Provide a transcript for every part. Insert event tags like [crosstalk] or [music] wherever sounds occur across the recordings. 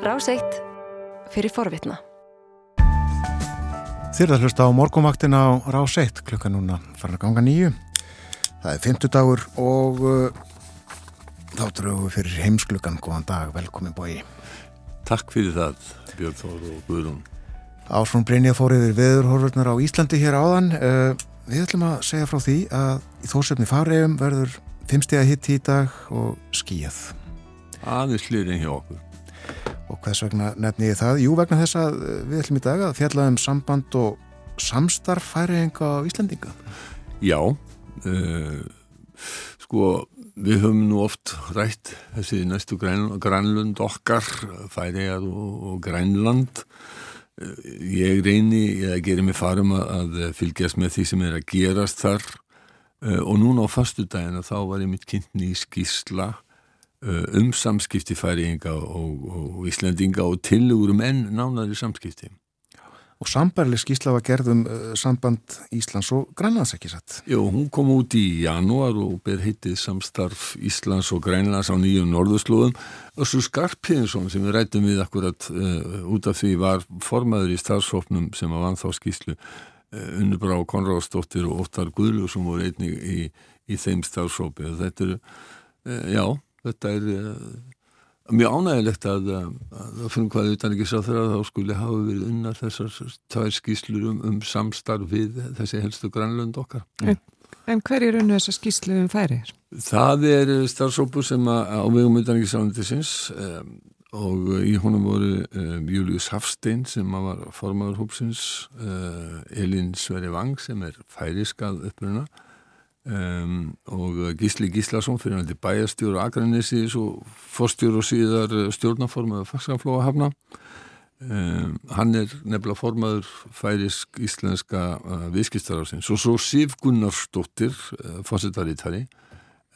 Ráseitt fyrir forvitna. Þýrða hlusta á morgumvaktin á Ráseitt klukka núna farin að ganga nýju. Það er fymtudagur og uh, þá drögu við fyrir heimsklukkan. Góðan dag, velkomin bói. Takk fyrir það, Björn Þór og Guðrún. Ásfrún Brynja fór yfir veðurhorfurnar á Íslandi hér áðan. Uh, við ætlum að segja frá því að í þórsefni farregum verður fimmstega hitt í dag og skíjað. Aðeins lirinn hjá okkur. Og hvers vegna nefni ég það? Jú, vegna þess að við ætlum í dag að fjalla um samband og samstarf færiðinga á Íslandinga. Já, uh, sko við höfum nú oft rætt þessi næstu græn, grænlund okkar, færiðar og, og grænland. Uh, ég reyni, ég gerir mig farum að, fylgjast með því sem er að gerast þar uh, og núna á fastu dagina þá var ég mitt kynni í skísla Uh, um samskipti færiðinga og, og Íslandinga og tilugur um enn nánari samskipti. Og sambarleg skísla var gerðum uh, samband Íslands og Grænlands ekki satt? Jú, hún kom út í janúar og ber heitið samstarf Íslands og Grænlands á nýjum norðurslóðum og svo Skarpinsson sem við rættum við akkurat uh, út af því var formaður í starfsóknum sem að vann þá skíslu Unnubrá Konráðsdóttir og Óttar Guðlug sem voru einnig í, í þeim starfsópi og þetta eru, já þetta er uh, mjög ánægilegt að að fyrir hvað utan ekki sá þeirra þá skuli hafa verið unnar þessar tvær skýslur um, um samstarf við þessi helstu grannlönd okkar En, en hver er unnu þessar skýslu um færir? Það er starfsópu sem að, á vegum utan ekki sáðundisins um, og í honum voru um, Július Hafstein sem var formadur hópsins uh, Elin Sverri Vang sem er færiskað uppruna Um, og Gísli Gíslason fyrir til bæjarstjóru Akranissi og forstjóru og síðar stjórnaformaður Faxanflóa hafna um, hann er nefnilega formaður færisk íslenska uh, viðskiptarásins og svo Sif Gunnarsdóttir uh, fósittarítari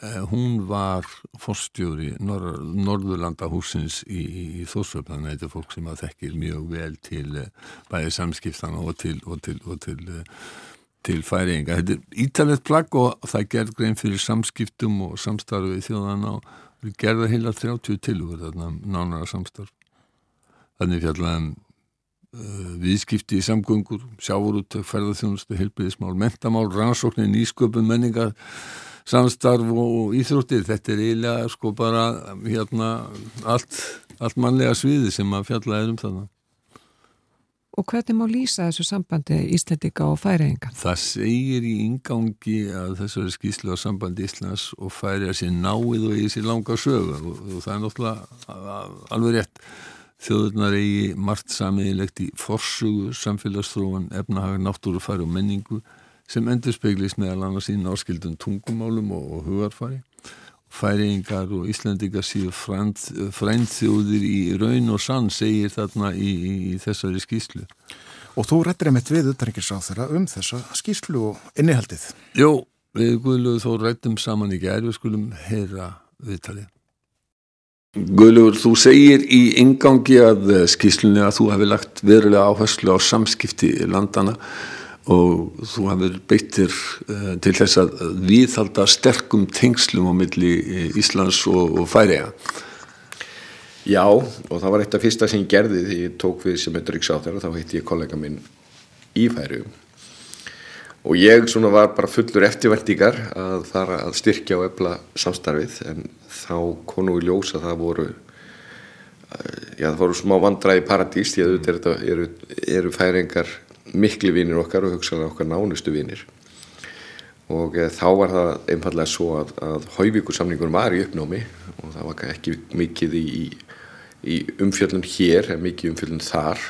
uh, hún var forstjóri Nor Norðurlandahúsins í, í, í að þetta er fólk sem að þekkir mjög vel til bæði samskiptana og til, og til, og til til færinga. Þetta er ítalegt plagg og það gerð grein fyrir samskiptum og samstarfi í þjóðana og við gerðum heila 30 tilúður þarna nánara samstarf. Þannig fjallega uh, viðskipti í samgöngur, sjávorúttökk, ferðarþjónustu, helbriðismál, mentamál, rannsóknir, nýsköpun, menningar, samstarf og íþróttir. Þetta er eiginlega sko bara hérna allt, allt mannlega sviði sem að fjalla er um þarna. Og hvernig má lýsa þessu sambandi Íslandika og færiðinga? Það segir í ingangi að þessari skýslu á sambandi Íslands og færi að sé náið og eigi sér langa sögu og, og það er náttúrulega alveg rétt. Þjóðurnar eigi margt samiðilegt í forsugu, samfélagsþróan, efnahag, náttúrufæri og menningu sem endur speglist meðal annars í náskildum tungumálum og, og hugarfæri færingar og Íslandingar síðu frændþjóðir í raun og sann segir þarna í, í, í þessari skýslu. Og þú rættir einmitt við utanrikiðsáð þeirra um þessa skýslu og innihaldið. Jó, við Guðlugur þó rættum saman í gerð, við skulum heyra viðtalið. Guðlugur, þú segir í ingangi að skýslunni að þú hefði lagt verulega áherslu á samskipti landana og þú hafður beittir uh, til þess að viðhalda sterkum tengslum á milli Íslands og, og Færiða Já, og það var eitt af fyrsta sem ég gerði því ég tók við sem auðvitaðriksáttar og þá heitti ég kollega minn í Færiðu og ég svona var bara fullur eftirvæntingar að fara að styrkja og efla samstarfið en þá konu í ljós að það voru já það voru smá vandræði paradís því að þetta eru, eru færingar miklu vinir okkar og hugsaðan okkar nánustu vinir. Og e, þá var það einfallega svo að, að hauvíkursamningur var í uppnámi og það var ekki mikið í, í umfjöldun hér en mikið umfjöldun þar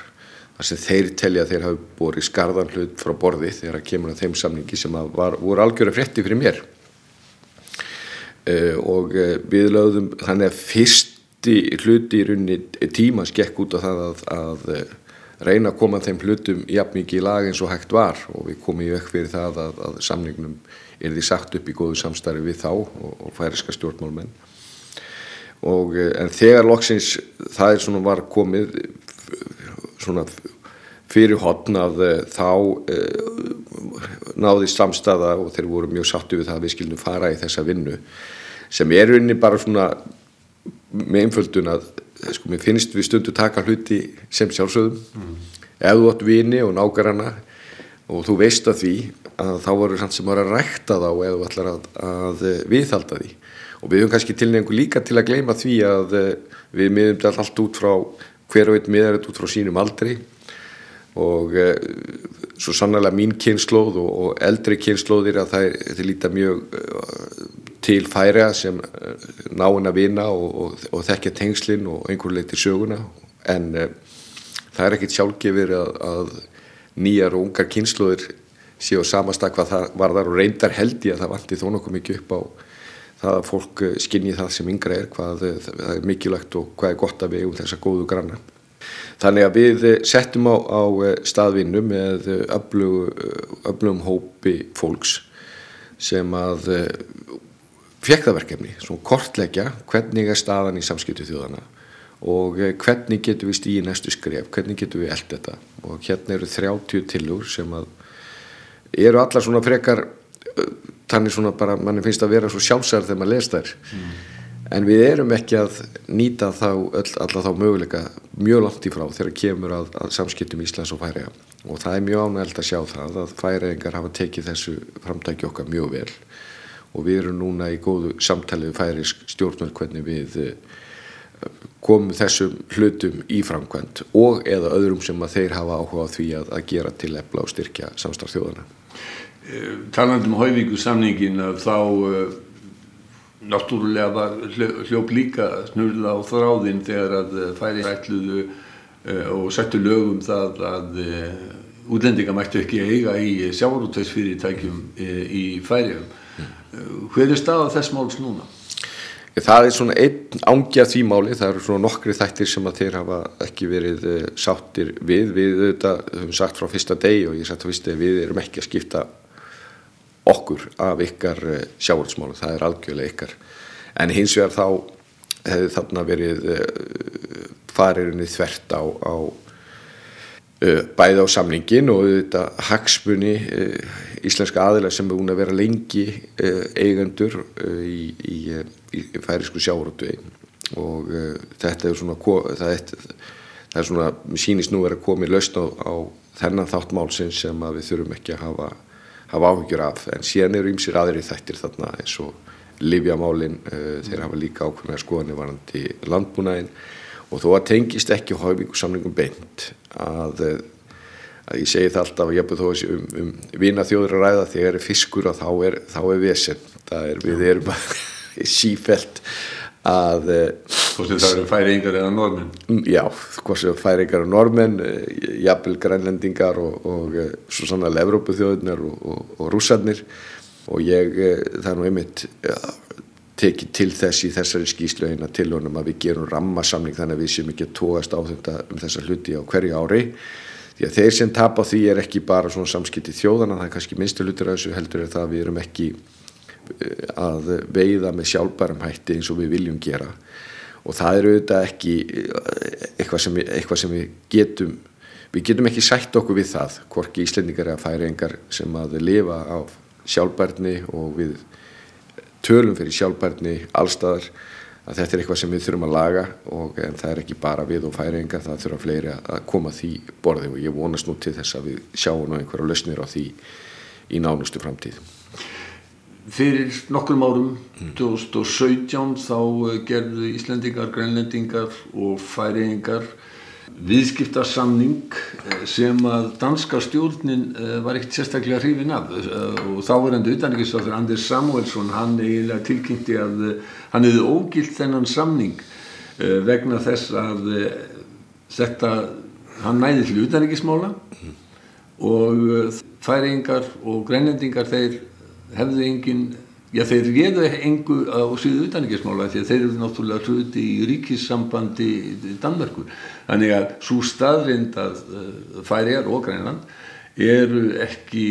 þar sem þeir telja að þeir hafi borið skarðan hlut frá borði þegar að kemur að þeim samningi sem var, voru algjörða frétti fyrir mér. E, og e, við lögðum þannig að fyrsti hluti í rauninni tíma skekk út á það að, að reyna að koma þeim hlutum jafn mikið í lag eins og hægt var. Og við komum í vekk fyrir það að, að samningnum er því sagt upp í góðu samstarfi við þá og, og færiska stjórnmálmenn og en þegar loksins það er svona var komið svona fyrir hotn að þá uh, náði samstaða og þeir voru mjög sattu við það að við skildum fara í þessa vinnu sem er unni bara svona með einföldun að sko, mér finnst við stundu taka hluti sem sjálfsögðum mm. ef þú átt vini og nágarana og þú veist að því að þá voru sann sem var að rækta þá eða þú ætlar að, að viðhalda því og við höfum kannski tilnefngu líka til að gleyma því að við miðum þetta allt út frá hver og einn miðar þetta út frá sínum aldri og svo sannlega mín kynnslóð og, og eldri kynnslóðir að það er líta mjög til færa sem e, náinn að vina og, og, og þekkja tengslinn og einhver leið til söguna. En e, það er ekkit sjálfgefir að, að nýjar og ungar kynnslóðir séu samastak hvað það var þar og reyndar held ég að það vanti þó nokkuð mikið upp á það að fólk skinni það sem yngra er hvað það er mikilvægt og hvað er gott að við um þessa góðu granna. Þannig að við settum á, á staðvinnu með öflugum hópi fólks sem að fekk það verkefni, svona kortleggja hvernig er staðan í samskiptu þjóðana og hvernig getum við stíði næstu skref, hvernig getum við eld þetta? Og hérna eru 30 tilur sem að eru allar svona frekar þannig svona bara, manni finnst að vera svo sjálfsæðar þegar maður les þær. Mm en við erum ekki að nýta þá öll, alla þá möguleika mjög langt í frá þegar kemur að, að samskiptum Íslands og Færiða og það er mjög ánægild að sjá það að Færiðingar hafa tekið þessu framtæki okkar mjög vel og við erum núna í góðu samtalið færisk stjórnvöld hvernig við eh, komum þessum hlutum í framkvæmt og eða öðrum sem að þeir hafa áhuga á því að, að gera til efla og styrkja samstarfþjóðana eh, Talandum Hauvíku samningin þá eh, náttúrulega var hljóp líka snurla á þráðinn þegar að færi ætluðu og settu lögum það að útlendinga mættu ekki eiga í sjávarútvegsfyrirtækjum í færiðum. Hver er stað á þess máls núna? Það er svona einn ángja því máli, það eru svona nokkri þættir sem að þeir hafa ekki verið sáttir við, við auðvitað höfum sagt frá fyrsta degi og ég sagt að við erum ekki að skipta okkur af ykkar eh, sjávardsmálu, það er algjörlega ykkar. En hins vegar þá hefði þarna verið eh, faririnni þvert á, á eh, bæði á samningin og þetta hagsmunni íslenska aðilega sem er búin að vera lengi eigendur í, í, í færisku sjávarútvei og þetta er svona það er, það er svona, sínist nú er að komi lausn á, á þennan þáttmálsins sem við þurfum ekki að hafa hafa áhyggjur af. En síðan eru ýmsir aðri þættir þarna eins og Livjamálin eh, þeir hafa líka ákveðna skoðanir varandi landbúnaðin og þó að tengist ekki hófingu samlingum beint að, eh, að ég segi það alltaf að ég búið þó að um, um vina þjóður að ræða þegar er fiskur og þá er, þá er vesen. Það er við erum að [laughs] sífælt að eh, Hvort sem það eru færingar eða normenn mm, Já, hvort sem færingar og normenn eh, jafnvel grænlendingar og, og svo sannlega Evrópuþjóðunar og, og, og rússarnir. Og ég, það er nú einmitt ja, tekið til þess í þessari skýslu eina til honum að við gerum rammasamling þannig að við séum ekki að tóast á þetta um þessa hluti á hverju ári. Því að þeir sem tap á því er ekki bara svona samskipti þjóðana, það er kannski minnstu hlutur að þessu heldur er það að við erum ekki að veiða með sjálfbærum hætti eins og við viljum gera. Og það eru auðvitað ekki eitthvað sem, eitthvað sem við getum við getum ekki sætt okkur við það hvorki íslendingar eða færingar sem að lifa á sjálfbærni og við tölum fyrir sjálfbærni allstaðar að þetta er eitthvað sem við þurfum að laga og það er ekki bara við og færingar það þurfa fleiri að koma því borði og ég vonast nú til þess að við sjáum nú einhverja lausnir á því í nánustu framtíð. Fyrir nokkrum árum, 2017, þá gerðu Íslendingar, Grænlendingar og Færiðingar viðskiptarsamning eh, sem að danska stjórnin eh, var ekkert sérstaklega hrifin af. Og þá var hendur utanrikiðstáður Anders Samuelsson, hann eiginlega tilkynnti að hann hefði ógilt þennan samning vegna þess að þetta, hann næði til utanrikismála og Færiðingar og Grænlendingar þeir hefðu engin, já þeir réðu engu á síðu utanriksmála því að þeir eru náttúrulega hluti í ríkissambandi Danmörku. Þannig að svo staðrind að uh, færiðar og grænland eru ekki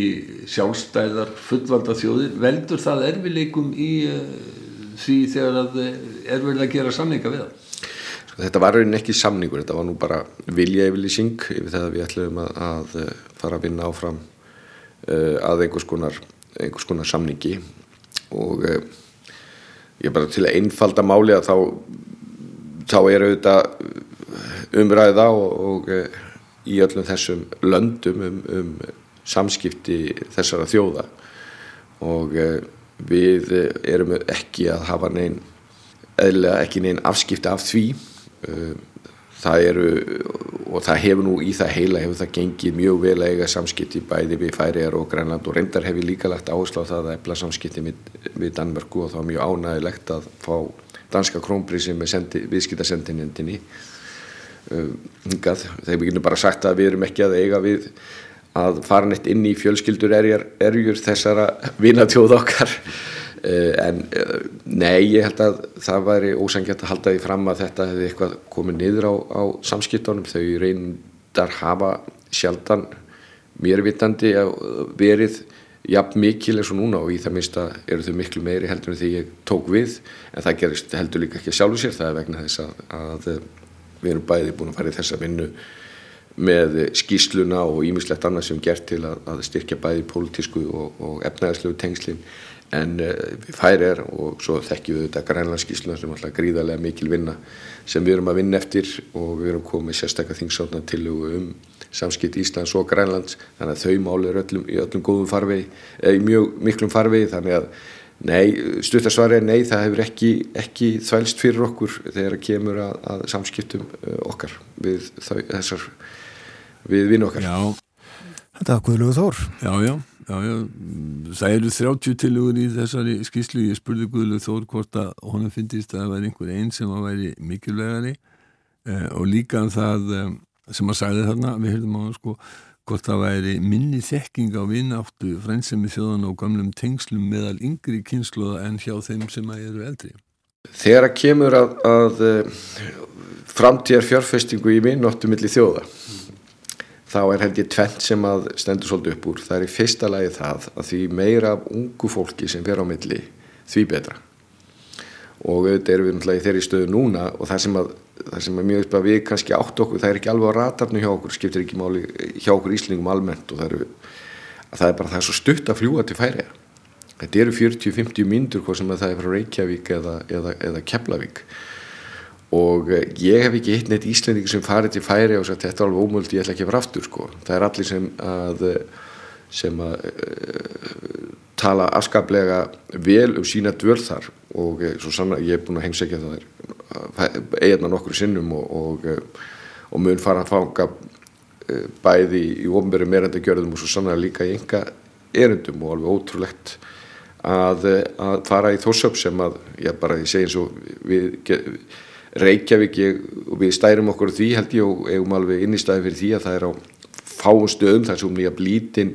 sjálfstæðar fullvalda þjóðir, veldur það erfileikum í uh, því þegar að uh, er verið að gera samninga við það? Sko, þetta var raunin ekki samningur, þetta var nú bara vilja yfirlýsing yfir það að við ætlum að, að fara að vinna áfram að einhvers konar einhvers konar samningi og eh, ég bara til að einfalda máli að þá þá er auðvitað umræða og, og eh, í öllum þessum löndum um, um samskipti þessara þjóða. Og eh, við erum ekki að hafa neinn eðlega ekki neinn afskipti af því. Það eru og það hefur nú í það heila hefur það gengið mjög vel að eiga samskipti bæði við Færiðar og Grænland og reyndar hefur líka lagt áherslu á það að efla samskipti við, Danmörku og þá er mjög ánægilegt að fá danska krónbrísi með viðskiptasendinindinni uh, hingað. Við getum bara sagt að við erum ekki að eiga við að fara neitt inn í fjölskyldur erjur, þessara vinatjóð okkar en uh, nei, ég held að það væri ósangjart að halda því fram að þetta hefði eitthvað komið niður á, á samskiptunum. Þau reyndar hafa sjaldan mérvitandi verið jafn mikil eins og núna og í það minnsta eru þau miklu meiri heldur en því ég tók við. En það gerist heldur líka ekki sjálfu sér. Það er vegna þess að, að við erum bæði búin að fara í þessa vinnu með skýsluna og ímislegt annað sem gert til að, að styrkja bæði pólitísku og, og efnæðarslegu tengslinn en uh, við færir og svo þekkjum við þetta grænlandskísluna sem er alltaf gríðarlega mikil vinna sem við erum að vinna eftir og við erum komið sérstaklega þingsátna til um samskipt Íslands og Grænlands. Þannig að þau máli er öllum, í öllum góðum farvegi eða í mjög miklum farvegi. Þannig að nei, stuttasvari er nei það hefur ekki, ekki þvælst fyrir okkur þegar kemur að, að samskiptum uh, okkar við þau, þessar við vinn okkar. Já, þetta er Guðlugur Þór. Já, já Já, já, það eru 30 tilugur í þessari skýslu, ég spurði Guðlu Þór hvort að honum finnist að það væri einhver einn sem að væri mikilvægari eh, og líka það eh, sem að sagði þarna, við höfum á sko, hvort það væri minni þekking á vináttu, frændsemi þjóðan og gamlum tengslum meðal yngri kynsluða en hjá þeim sem að eru eldri. Þegar að kemur að, að eh, framtíðar fjárfestingu í vináttu millir þjóða þá er held ég tvent sem að stendur svolítið upp úr. Það er í fyrsta lagi það að því meira af ungu fólki sem fer á milli því betra. Og auðvitað erum við náttúrulega í þeirri stöðu núna og það sem að, það sem að mjög upp að við kannski átt okkur, það er ekki alveg á ratarnu hjá okkur, skiptir ekki máli hjá okkur íslingum almennt og það, eru, það er bara það er svo stutt að fljúa til færiða. Þetta eru 40-50 myndur hvað sem að það er frá Reykjavík eða, eða, eða Keflavík og eh, ég hef ekki hitt neitt íslendingi sem farið til færi og sagt þetta er alveg ómöld, ég ætla ekki að fara aftur sko. það er allir sem að sem að uh, tala afskaplega vel um sína dvöl þar og svo sann að ég er búin að heimsækja það eigin að nokkru sinnum og, og, og mun fara að fanga bæði í ofnböru meirandi gjörðum og svo sann að líka í enga erundum og alveg ótrúlegt að, að fara í þósöp sem að ég bara, ég segi eins og við Reykjavík ég, og við stærum okkur því held ég og eigum alveg inn í staði fyrir því að það er á fáum stöðum þar sem við hafum lítinn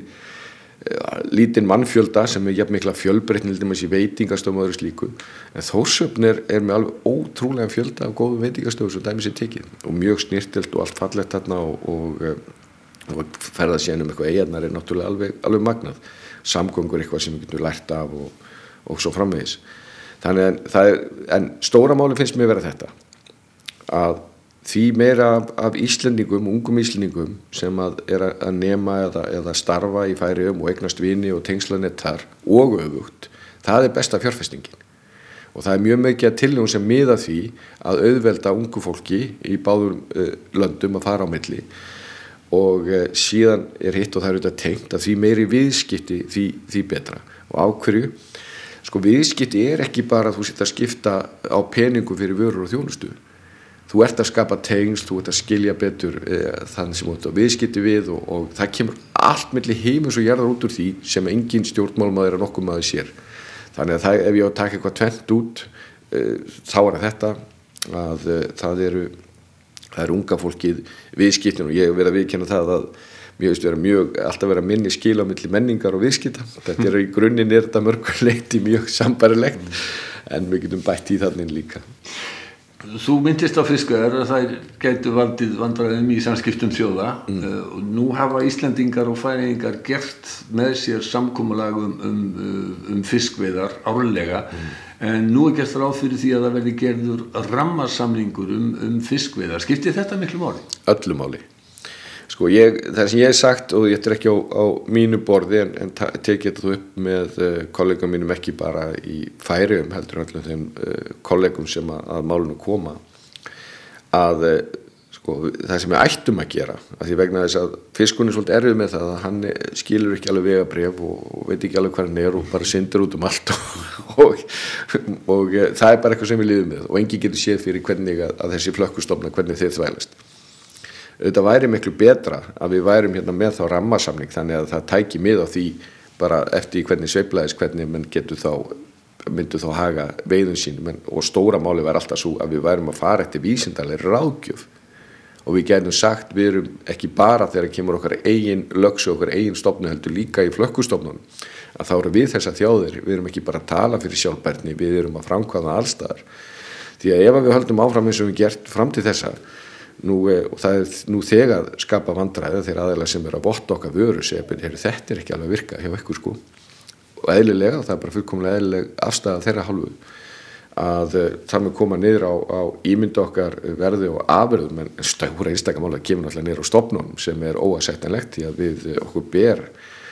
eh, lítinn mannfjölda sem er jafn mikla fjölbreytnildum þessi veitingastöðum og öðru slíku. En þórsöfn er, með alveg ótrúlega fjölda af góðum veitingastöðum sem dæmis er tekið og mjög snirtilt og allt fallett þarna og, og, eh, og ferða sér um eitthvað eigarnar er náttúrulega alveg, alveg magnað. Samgöngur eitthvað sem við getum lært af og, og svo framvegis. Þannig að er, en stóra máli finnst mér vera þetta að því meira af, af Íslendingum, ungum Íslendingum sem að er að nema eða, eða starfa í færium og eignast vini og tengslanett þar og auðvugt, það er besta fjárfestingin. Og það er mjög mikið tilnum sem miða því að auðvelda ungu fólki í báðum uh, löndum að fara á milli. Og uh, síðan er hitt og það er auðvitað tengt að því meiri viðskipti því, því betra. Og ákverju sko viðskipti er ekki bara að þú setja að skipta á peningu fyrir vörur og þjónustu þú ert að skapa tengsl, þú ert að skilja betur eh, þann sem þú ert að viðskipti við og, og það kemur allt mellir heimins og gerðar út úr því sem engin stjórnmálmaður er nokkuð maður sér. Þannig að það, ef ég á að taka eitthvað tvent út eh, þá er þetta að eh, það eru það eru unga fólkið viðskiptin og ég verið að viðkjanna það að mér finnst vera mjög, alltaf vera minni skil á milli menningar og viðskipta. Þetta er í grunninn er þetta mörguleiti mjög sambarilegt en við getum bætt í þannig líka Þú myndist á fiskveðar að það gætu valdið vandræðum í samskiptum þjóða mm. uh, og nú hafa Íslandingar og færingar gert með sér samkómulag um, um, uh, um fiskveðar árlega mm. en nú er gert ráð fyrir því að það verði gerður rammarsamlingur um, um fiskveðar. Skiptir þetta miklu máli? Öllu máli. Sko ég, það sem ég hef sagt og ég ættir ekki á, á mínu borði en, en tekið þetta upp með uh, kollegum mínum ekki bara í færium heldur allir þeim uh, kollegum sem að, að málunum koma að eh, sko, það sem við ættum að gera að því vegna þess að fiskunni er svolítið erfið með það að hann skilur ekki alveg vegabref og, og veit ekki alveg hvað hann er og bara syndur út um allt [laughs] og, og, og það er bara eitthvað sem við líðum með og engi getur séð fyrir hvernig að, að þessi flökkustofna hvernig þeir þvælast auðvitað væri miklu betra að við værum hérna með þá rammasamning þannig að það tæki mið á því bara eftir hvernig sveiflaðis hvernig mann getur þá myndu þá haga veiðun sín menn, og stóra máli var alltaf svo að við værum að fara eftir vísindarlega ráðgjöf. Og við getum sagt við erum ekki bara þegar kemur okkar eigin lögsu, okkar eigin stopnu heldur líka í flökkustofnunum að þá eru við þessa þjóðir, við erum ekki bara að tala fyrir sjálfbærni, við erum að framkvæða allstaðar því að ef við höldum áfram eins og við gert fram til þessa nú, eh, og það er nú þegar skapa vandræði þegar aðeins sem er að votta okkar vöru segja, þetta er ekki alveg að virka hjá ekkur sko og eðlilega, það er bara fullkomlega eðlileg afstæða þeirra hálfu að eh, það með koma niður á, á ímyndu okkar verði og afverðum en stóra einstakamála kemur náttúrulega niður á stopnum sem er óasettanlegt því að við okkur ber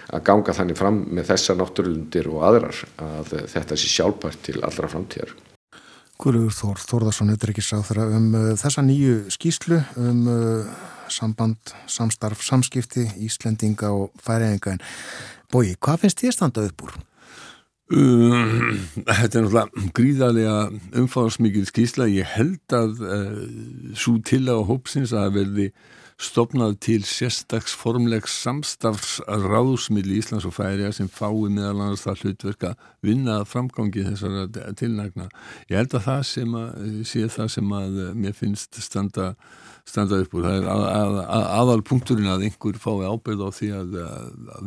að ganga þannig fram með þessa náttúrulundir og aðrar að eh, þetta sé sjálfbært til allra framtíðar. Guðlugur Þór Þórðarsson utryggisáþra um uh, þessa nýju skýslu um uh, samband, samstarf, samskipti Íslendinga og færiðinga bói, hvað finnst þér standað upp úr? Um, [clears throat] þetta er náttúrulega gríðarlega umfáðsmikið skísla. Ég held að uh, svo til á hópsins að verði stopnað til sérstaks formlegs samstafs ráðsmiðli í Íslands og Færiða sem fái meðal annars það hlutverka vinna framgangi þessara tilnægna. Ég held að það sem að sé það sem að mér finnst standa standa upp úr. Það er að, að, að, aðal punkturinn að einhver fái ábyrð á því að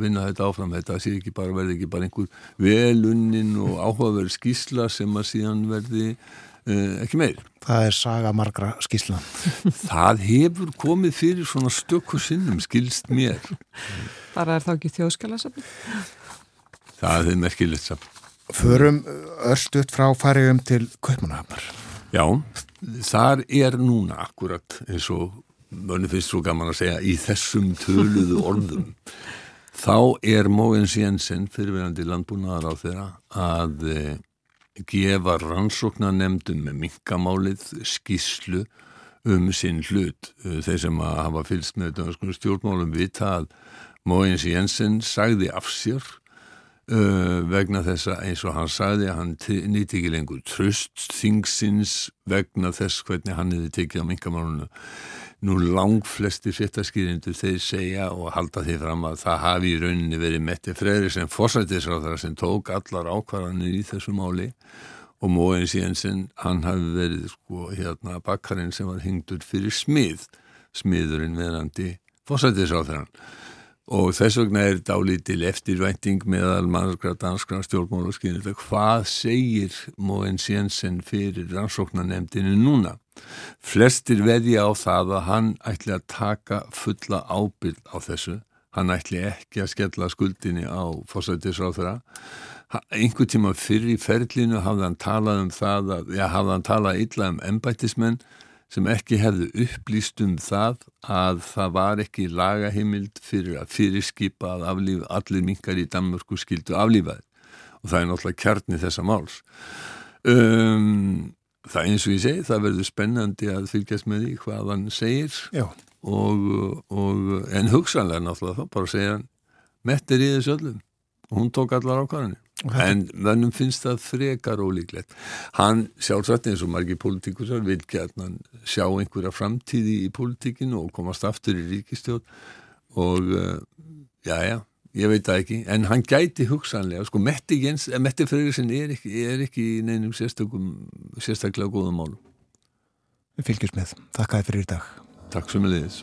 vinna þetta áfram. Þetta sé ekki bara, verði ekki bara einhver velunnin og áhugaverð skísla sem að síðan verði ekki meir. Það er saga margra skísla. [laughs] Það hefur komið fyrir svona stökku sinnum, skilst mér. Bara er þá ekki þjóðskjálasafn? Það er merkilegt samt. Förum öllstuðt frá færiðum til Kaupmannahafnar. Já, þar er núna akkurat eins og mönnu finnst svo gaman að segja í þessum töluðu [laughs] orðum þá er Móins Jensen fyrirverandi landbúnaðar á þeirra að e, gefa rannsóknarnemdum með minkamálið skíslu um sinn hlut. Eh, þeir sem að hafa fylst með stjórnmálum vita að Móins Jensen sagði af sér Uh, vegna þess að eins og hann sagði að hann nýtti ekki lengur tröst þingsins vegna þess hvernig hann hefði tekið á minkamálunu nú lang flesti fyrtaskýrindu þeir segja og halda því fram að það hafi í rauninni verið Metti Freyri sem fórsættisráðara sem tók allar ákvarðanir í þessu máli. Og Móins Jensen hann hafi verið sko hérna bakkarinn sem var hingdur fyrir smið smiðurinn verandi fórsættisráðaran og þess vegna er þetta álítil eftirvænting meðal mannskra danskra stjórnmál og skynir hvað segir Móens Jensen fyrir rannsóknarnemdini núna? Flestir veðja á það að hann ætli að taka fulla ábyrg á þessu. Hann ætli ekki að skella skuldinni á fósættisráþara einhver tíma fyrir í ferlinu hafði hann talað um það að, já hafði hann talað illa um embættismenn sem ekki hefðu upplýst um það að það var ekki lagaheimild fyrir að fyrirskipa að aflíf, allir minkar í Danmörku skildu aflífaði og það er náttúrulega kjarni þessa máls. Um, það eins og ég segi, það verður spennandi að fylgjast með því hvað hann segir. Og, og, en hugsanlega náttúrulega þá bara segja hann mettir í þessu öllum hún tók allar ákvarðanir. En vennum finnst það frekar ólíklegt. Hann sjálfsagt eins og margir pólitíkusar vil gætna sjá einhverja framtíði í pólitíkinu og komast aftur í ríkistjóð og uh, já já, ég veit það ekki. En hann gæti hugsanlega, sko Metti, eh, Metti Freyrisson er er ekki í neinum sérstaklega góðum málum. Við fylgjum með, takk að þið fyrir í dag. Takk sem er liðis